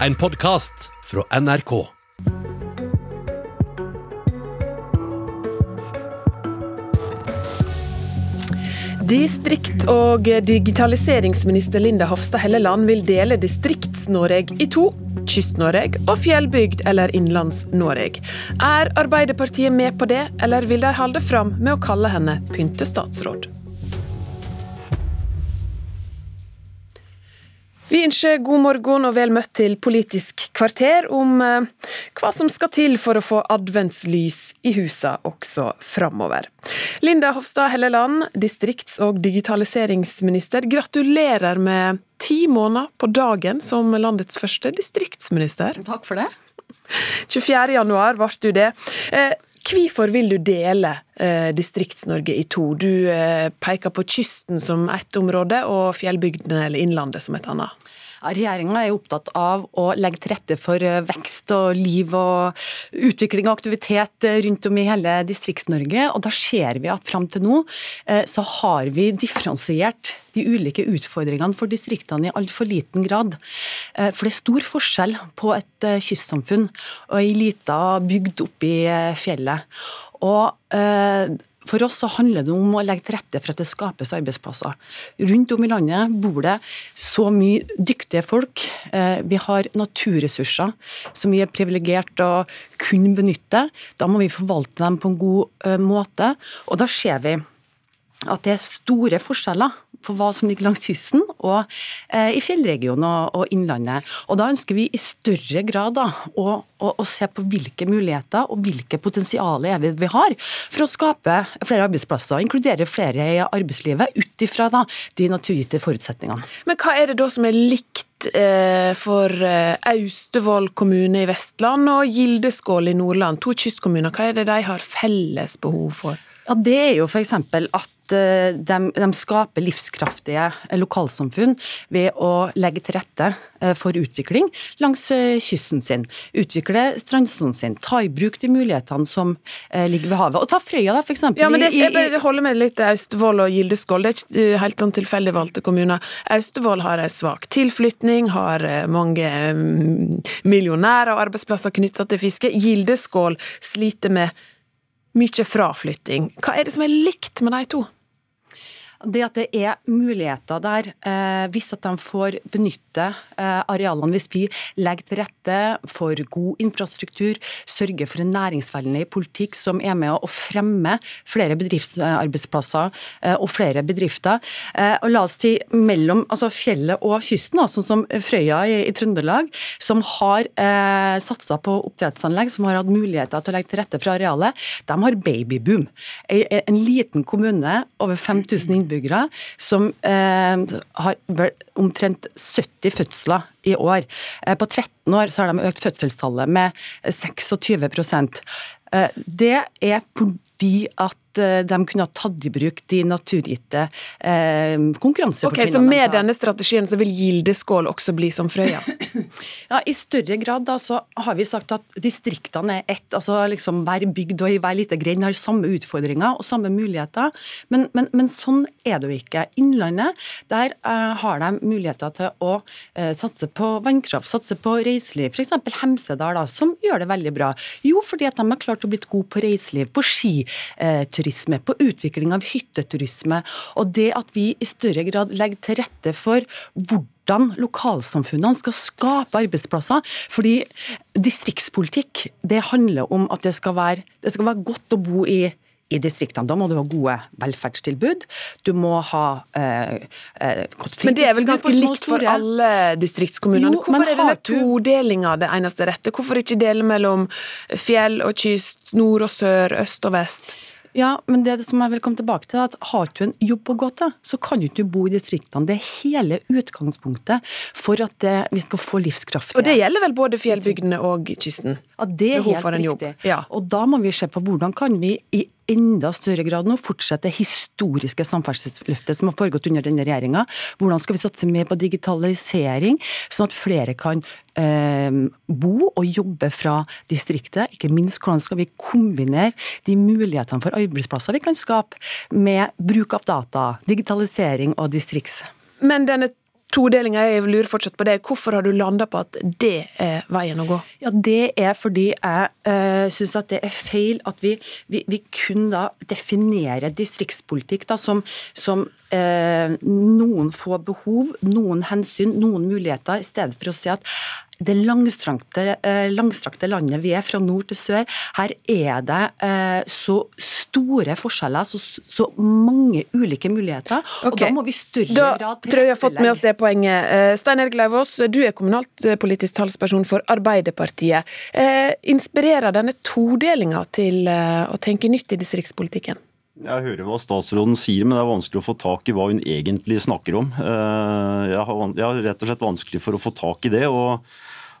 En podkast fra NRK. Distrikt- og digitaliseringsminister Linda Hofstad Helleland vil dele Distrikts-Norge i to. Kyst-Norge og fjellbygd eller Innlands-Norge. Er Arbeiderpartiet med på det, eller vil de holde fram med å kalle henne pyntestatsråd? Vi ønsker god morgen og vel møtt til Politisk kvarter om eh, hva som skal til for å få adventslys i husa også framover. Linda Hofstad Helleland, distrikts- og digitaliseringsminister, gratulerer med ti måneder på dagen som landets første distriktsminister. Takk for det. 24. januar ble du det. Hvorfor vil du dele eh, Distrikts-Norge i to? Du eh, peker på kysten som ett område, og fjellbygdene eller Innlandet som et annet. Regjeringa er opptatt av å legge til rette for eh, vekst og liv og utvikling og aktivitet eh, rundt om i hele Distrikts-Norge. Og da ser vi at fram til nå eh, så har vi differensiert de ulike utfordringene for distriktene i altfor liten grad. For det er stor forskjell på et kystsamfunn og ei lita bygd oppi fjellet. Og for oss så handler det om å legge til rette for at det skapes arbeidsplasser. Rundt om i landet bor det så mye dyktige folk. Eh, vi har naturressurser som vi er privilegert å kunne benytte. Da må vi forvalte dem på en god eh, måte. Og da ser vi at det er store forskjeller på hva som ligger langs kysten og eh, i fjellregionen og, og, Innlandet. Og Da ønsker vi i større grad da, å, å, å, se på hvilke muligheter og hvilke potensialer er vi har for å skape flere arbeidsplasser og inkludere flere i arbeidslivet ut ifra de naturgitte forutsetningene. Men hva er det da som er likt eh, for eh, Austevoll kommune i Vestland og Gildeskål i Nordland, to kystkommuner? Hva er det de har felles behov for? Ja, Det er jo f.eks. at de, eh, de, skaper livskraftige lokalsamfunn ved å legge til rette eh, for utvikling langs eh, kysten sin. Utvikle strandsonen sin, ta i bruk de mulighetene som ligger ved havet. Og ta Frøya, da, f.eks. Ja, men det, jeg holder med litt Austevoll og Gildeskål. Det er ikke helt sånn tilfeldig valgte kommuner. Austevoll har en svak tilflytning, har mange mm, millionærer og arbeidsplasser knytta til fiske. Gildeskål sliter med mye fraflytting. Hva er det som er likt med de to? Det at det er muligheter der, eh, hvis at de får benytte eh, arealene. Hvis vi legger til rette for god infrastruktur, sørger for en næringsvennlig politikk som er med å fremme flere bedriftsarbeidsplasser eh, og flere bedrifter. Og la oss si mellom altså fjellet og kysten, sånn som Frøya i, i Trøndelag, som har eh, satsa på oppdrettsanlegg, som har hatt muligheter til å legge til rette for arealet, de har babyboom. En liten kommune, over 5000 innbyggere innbyggere, som eh, har omtrent 70 fødsler i år. Eh, på 13 år så har de økt fødselstallet med 26 eh, Det er fordi at de kunne ha tatt i bruk de naturgitte eh, konkurransefortrinnene. Okay, så med denne strategien så vil Gildeskål også bli som Frøya? ja, I større grad da, så har vi sagt at distriktene er ett. altså liksom Hver bygd og i hver lite grend har samme utfordringer og samme muligheter. Men, men, men sånn er det jo ikke. Innlandet der eh, har de muligheter til å eh, satse på vannkraft, satse på reiseliv. F.eks. Hemsedal, da, som gjør det veldig bra. Jo, fordi at de har klart å bli gode på reiseliv, på skitur hytteturisme, på utvikling av hytteturisme. Og det at vi i større grad legger til rette for hvordan lokalsamfunnene skal skape arbeidsplasser. Fordi distriktspolitikk det handler om at det skal være, det skal være godt å bo i i distriktene. Da må du ha gode velferdstilbud. Du må ha eh, godt Men det er vel ganske likt for alle distriktskommunene? Jo, Hvorfor er denne todelinga det eneste rette? Hvorfor ikke dele mellom fjell og kyst, nord og sør, øst og vest? Ja, men det som jeg vil komme tilbake til, er at har du en jobb å gå til, så kan du ikke bo i distriktene. Det er hele utgangspunktet for at det, vi skal få livskraft. Og det gjelder vel både fjellbygdene og kysten? Ja, det er helt riktig. Ja. Og da må vi se på hvordan kan vi i enda større grad nå fortsette det historiske samferdselsløftet som har foregått under denne regjeringa. Hvordan skal vi satse mer på digitalisering, sånn at flere kan eh, bo og jobbe fra distriktet? Ikke minst hvordan skal vi kombinere de mulighetene for arbeidsplasser vi kan skape, med bruk av data, digitalisering og distrikts... Men denne todelinga. Jeg lurer fortsatt på det. Hvorfor har du landa på at det er veien å gå? Ja, Det er fordi jeg uh, syns at det er feil at vi, vi, vi kun da definerer distriktspolitikk da, som, som uh, noen få behov, noen hensyn, noen muligheter, i stedet for å si at det langstrakte, eh, langstrakte, landet vi er, fra nord til sør, her er det eh, så store forskjeller, så, så mange ulike muligheter. Okay. og Da må vi i større da grad Da tror jeg vi har fått med oss det poenget. Eh, Stein Erik Lauvås, du er kommunalpolitisk talsperson for Arbeiderpartiet. Inspirerer denne todelinga til å tenke nytt i distriktspolitikken? Jeg hører hva statsråden sier, men det er vanskelig å få tak i hva hun egentlig snakker om. Jeg har, rett og slett vanskelig for å få tak i det. og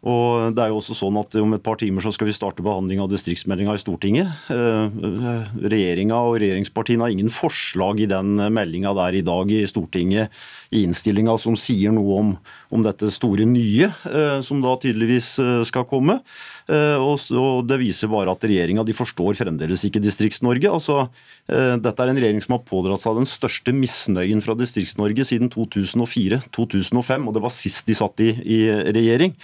og det er jo også sånn at Om et par timer så skal vi starte behandling av distriktsmeldinga i Stortinget. Regjeringa og regjeringspartiene har ingen forslag i den meldinga der i dag i Stortinget i innstillinga som sier noe om, om dette store nye som da tydeligvis skal komme. Eh, og Det viser bare at regjeringa forstår fremdeles ikke Distrikts-Norge. Altså, eh, dette er en regjering som har pådratt seg den største misnøyen fra Distrikts-Norge siden 2004-2005, og det var sist de satt i, i regjering.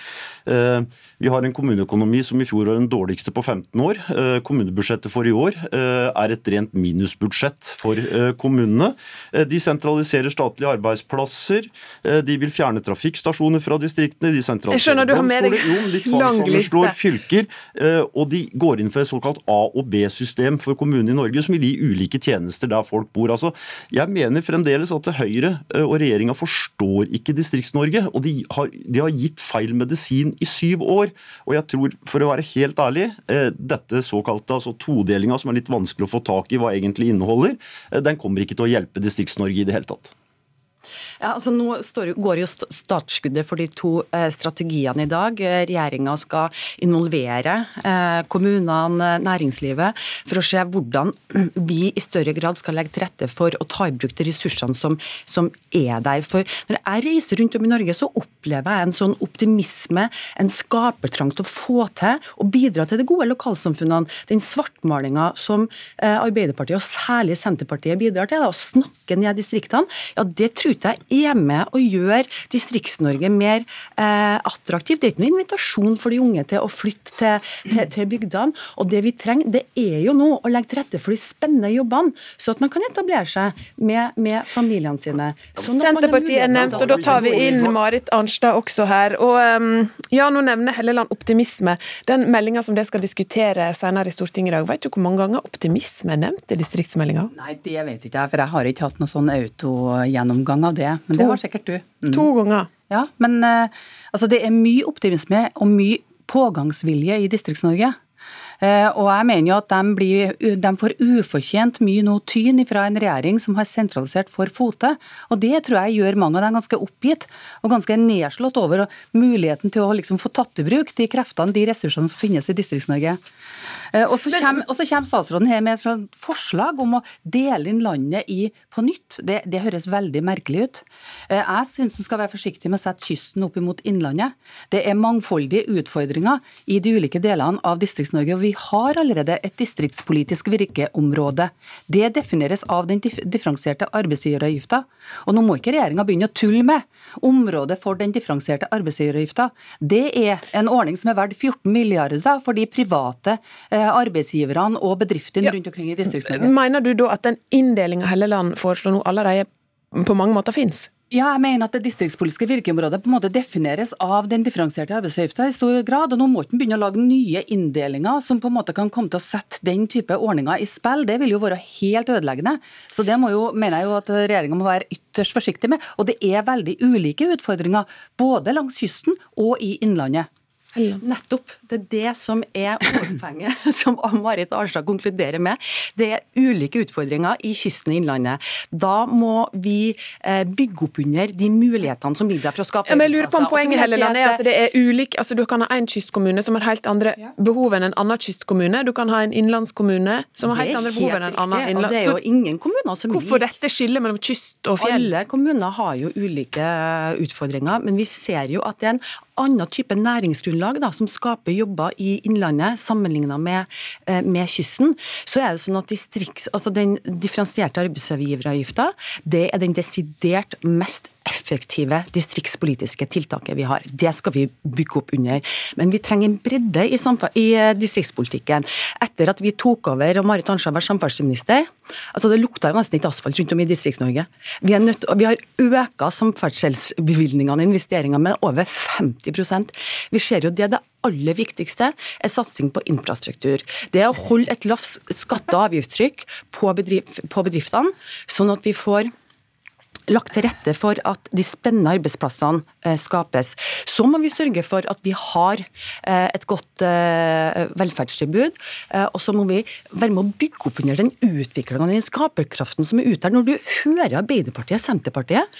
Eh, vi har en kommuneøkonomi som i fjor var den dårligste på 15 år. Kommunebudsjettet for i år er et rent minusbudsjett for kommunene. De sentraliserer statlige arbeidsplasser. De vil fjerne trafikkstasjoner fra distriktene. De sentraliserer Jeg skjønner du har med deg lang liste fylker, eh, og de går inn for et såkalt A- og B-system for kommunene i Norge, som vil gi ulike tjenester der folk bor. Altså, jeg mener fremdeles at Høyre eh, og regjeringa forstår ikke Distrikts-Norge, og de har, de har, gitt feil medisin i syv år. Og jeg tror, for å være helt ærlig, eh, dette såkalte altså todelinga, som er litt vanskelig å få tak i hva egentlig inneholder, den kommer ikke til å hjelpe Distrikts-Norge i det hele tatt. Ja, altså Nå går jo startskuddet for de to eh, strategiene i dag. Eh, Regjeringa skal involvere eh, kommunene, næringslivet, for å se hvordan vi i større grad skal legge til rette for å ta i bruk de ressursene som, som er der. For Når jeg reiser rundt om i Norge, så opplever jeg en sånn optimisme, en skapertrang til å få til og bidra til de gode lokalsamfunnene. Den svartmalinga som Arbeiderpartiet og særlig Senterpartiet bidrar til, da, å snakke ned distriktene, ja det tror jeg er med å gjøre Distrikts-Norge mer eh, attraktivt. Det er ikke noen invitasjon for de unge til å flytte til, til, til bygdene. Og det vi trenger, det er jo nå å legge til rette for de spennende jobbene, så at man kan etablere seg med, med familiene sine. Sånn Senterpartiet er nevnt, og da tar vi inn Marit Arnstad også her. Og um, ja, nå nevner Helleland optimisme. Den meldinga som det skal diskutere senere i Stortinget i dag, vet du hvor mange ganger optimisme er nevnt i distriktsmeldinga? Nei, det vet ikke jeg, for jeg har ikke hatt noen sånn autogjennomgang av det. Men to. det har sikkert du. Mm. To ganger. Ja, men uh, altså, det er mye optimisme og mye pågangsvilje i Distrikts-Norge. Uh, og jeg mener jo at de, blir, de får ufortjent mye nå tyn fra en regjering som har sentralisert for fote. Og det tror jeg gjør mange av dem ganske oppgitt og ganske nedslått over muligheten til å liksom få tatt i bruk de kreftene, de ressursene som finnes i Distrikts-Norge. Eh, og så kommer, kommer, statsråden her med et forslag om å dele inn landet i på nytt. Det, det høres veldig merkelig ut. Eh, jeg syns en skal være forsiktig med å sette kysten opp imot innlandet. Det er mangfoldige utfordringer i de ulike delene av Distrikts-Norge. og Vi har allerede et distriktspolitisk virkeområde. Det defineres av den differensierte arbeidsgiveravgifta. Og nå må ikke regjeringa begynne å tulle med området for den differensierte arbeidsgiveravgifta. Det er en ordning som er verdt 14 milliarder for de private Eh, arbeidsgiverne og bedriftene rundt omkring i Distrikts-Norge. Mener du da at den inndelinga Helleland foreslår nå allerede på mange måter finnes? Ja, jeg mener at det distriktspolitiske virkeområdet på en måte defineres av den differensierte arbeidsavgifta i stor grad. og Nå må ikke begynne å lage nye inndelinger som på en måte kan komme til å sette den type ordninger i spill. Det vil jo være helt ødeleggende. Så det må jo, mener jeg jo at regjeringa må være ytterst forsiktig med. Og det er veldig ulike utfordringer både langs kysten og i innlandet. Nettopp. Det er det som er hovedpoenget, som Marit Arnstad konkluderer med. Det er ulike utfordringer i kysten i Innlandet. Da må vi eh, bygge opp under de mulighetene som ligger der for å skape ja, men jeg lurer på om Poenget Helleland, er at det er ulik, altså Du kan ha en kystkommune som har helt andre behov enn en annen kystkommune. Du kan ha en innlandskommune som har helt andre behov enn en annen innland... Det er jo ingen kommuner som Hvorfor dette skillet mellom kyst og fjell? Alle kommuner har jo ulike utfordringer, men vi ser jo at det er en annen type næringsgrunnlag da, som skaper jobber i Innlandet sammenlignet med, eh, med, kysten, så er det sånn at distrikts, altså den differensierte arbeidsgiveravgifta det er den desidert mest effektive distriktspolitiske tiltaket vi har. Det skal vi bygge opp under. Men vi trenger en bredde i, i eh, distriktspolitikken. Etter at vi tok over og Marit Arnstad var samferdselsminister, altså det lukta jo nesten ikke asfalt rundt om i Distrikts-Norge. Vi, vi, har øka samferdselsbevilgningene og investeringene med over 50% Vi ser jo det, det aller viktigste er satsing på infrastruktur. Det er å holde et lavt skatte- og avgiftstrykk på, bedrift, på bedriftene, sånn at vi får lagt til rette for at de spennende arbeidsplassene eh, skapes. Så må vi sørge for at vi har eh, et godt eh, velferdstilbud. Og så må vi være med å bygge opp under den utviklinga, den skaperkraften som er ute her. Når du hører Arbeiderpartiet, Senterpartiet,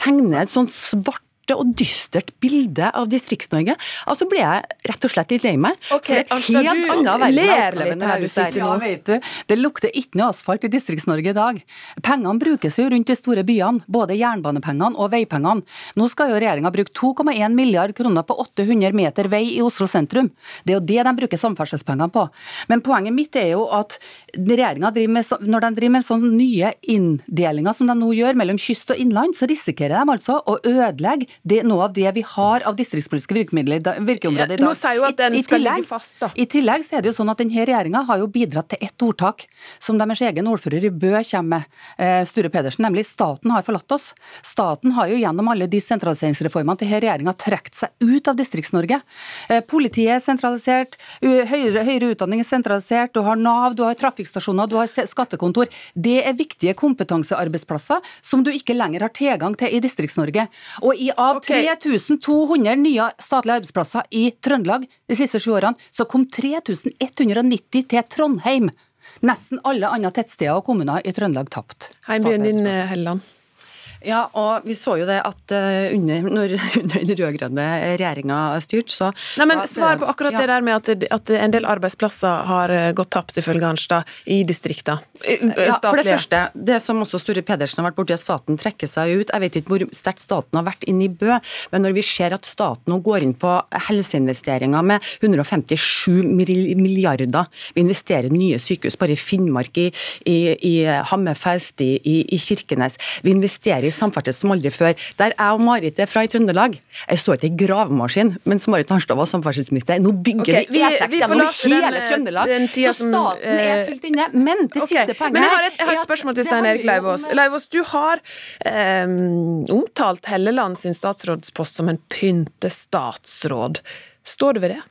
tegne et sånt svart og dystert bilde av Distrikts-Norge, altså blir jeg rett og slett litt lei meg. Okay, for et helt annet verden her du sitter nå. Ja, vet du, det lukter ikke noe asfalt i Distrikts-Norge i dag. Pengene brukes jo rundt de store byene, både jernbanepengene og veipengene. Nå skal jo regjeringa bruke 2,1 milliard kroner på 800 meter vei i Oslo sentrum. Det er jo det de bruker samferdselspengene på. Men poenget mitt er jo at regjeringa når de driver med sånne nye inndelinger som de nå gjør mellom kyst og innland, så risikerer de altså å ødelegge det, noe av det vi har av distriktspolitiske virkemidler, virkeområder i dag. Nå sier jo at den skal tillegg, ligge fast, da. I tillegg så er det jo sånn at denne regjeringa har jo bidratt til ett ordtak som deres egen ordfører i Bø kommer med, eh, Sture Pedersen, nemlig 'staten har forlatt oss'. Staten har jo gjennom alle de sentraliseringsreformene til regjeringa trukket seg ut av Distrikts-Norge. Eh, politiet er sentralisert, høyere, høyere utdanning er sentralisert, du har Nav, du har trafikkstasjoner, du har skattekontor. Det er viktige kompetansearbeidsplasser som du ikke lenger har tilgang til i Distrikts-Norge. Og i av okay. 3200 nye statlige arbeidsplasser i Trøndelag de siste sju årene, så kom 3190 til Trondheim. Nesten alle andre tettsteder og kommuner i Trøndelag tapt. Heimbyen din, Helland. Ja, og vi så jo det at uh, under, når, under den rød-grønne regjeringa styrte, så Nei, men Svar på akkurat ja. det der med at, at, en del arbeidsplasser har eh, gått tapt, ifølge Arnstad, i distrikta. Ja, for det første, det som også Sture Pedersen har vært borti, at staten trekker seg ut. Jeg vet ikke hvor sterkt staten har vært inne i Bø, men når vi ser at staten nå går inn på helseinvesteringer med 157 milliarder, vi investerer i nye sykehus bare i Finnmark, i, i, i Hammerfest, i, i Kirkenes, vi investerer i samferdsel som aldri før. Der jeg og Marit er fra i Trøndelag, jeg står ikke i gravemaskin mens Marit Arnstad var samferdselsminister. Nå bygger okay, vi E6 gjennom hele den, Trøndelag, den så staten er eh, fullt inne. Men det okay, siste poenget Men jeg har et, jeg har et spørsmål til Stein Erik Leivås. Leivås, du har um, omtalt Helleland sin statsrådspost som en pyntestatsråd. Står du ved det?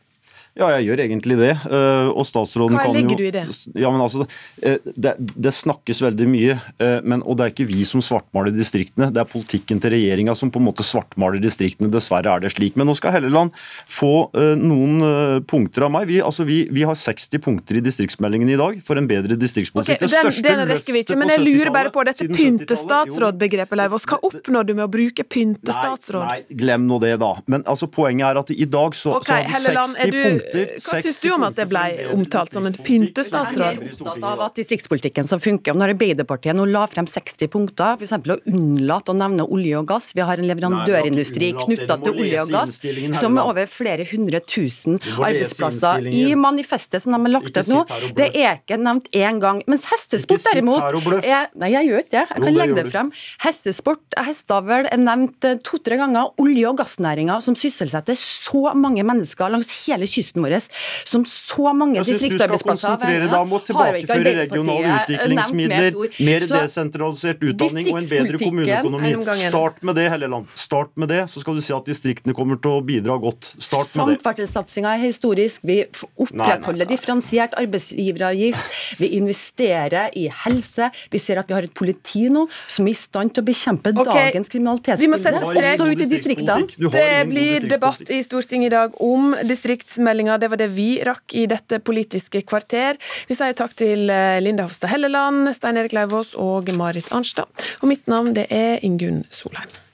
Ja, jeg gjør egentlig det. Eh, og statsråden Hva legger jo, du i det? Ja, men altså, eh, det, det, snakkes veldig mye, eh, men, og det er ikke vi som svartmaler distriktene. Det er politikken til regjeringa som på en måte svartmaler distriktene. Dessverre er det slik. Men nå skal Helleland få noen punkter av meg. Vi, altså, vi, vi har 60 punkter i distriktsmeldingen i dag for en bedre distriktspolitikk. Okay, den, den rekker vi ikke, men jeg lurer bare på dette pyntestatsråd-begrepet, Leivås, Hva oppnår du med å bruke pyntestatsråd? Nei, nei, glem nå det, da. Men altså, poenget er at i dag så, okay, så har vi 60 Helleland, punkter hva syns du om at det ble omtalt som en pyntestatsråd? Jeg er opptatt av at distriktspolitikken som funker. Når Arbeiderpartiet nå la frem 60 punkter, f.eks. å unnlate å nevne olje og gass Vi har en leverandørindustri knytta til olje og gass som er over flere hundre tusen arbeidsplasser. I manifestet som de har lagt ut nå, det er ikke nevnt én gang. Mens hestesport derimot er Nei, jeg gjør ikke det. Jeg kan legge det frem. Hestesport, hesteavl er nevnt eh, to-tre ganger. Olje- og gassnæringa som sysselsetter så mange mennesker langs hele kysten kysten vår, som så mange distriktsarbeidsplasser Jeg syns du skal konsentrere deg om å tilbakeføre regionale utviklingsmidler, mer desentralisert utdanning og en bedre kommuneøkonomi. Start med det, Helleland. Start med det, så skal du se at distriktene kommer til å bidra godt. Start med det. Samferdselssatsinga er historisk. Vi opprettholder differensiert arbeidsgiveravgift. Vi investerer i helse. Vi ser at vi har et politi nå som er i stand til å bekjempe okay. dagens kriminalitetsbilde, også ute i distriktene. Det blir debatt i Stortinget i dag om distriktsmelding meldinga. Det var det vi rakk i dette Politiske kvarter. Vi sier takk til eh, Linda Hofstad Helleland, Stein Erik Lauvås og Marit Arnstad. Og mitt navn det er Ingunn Solheim.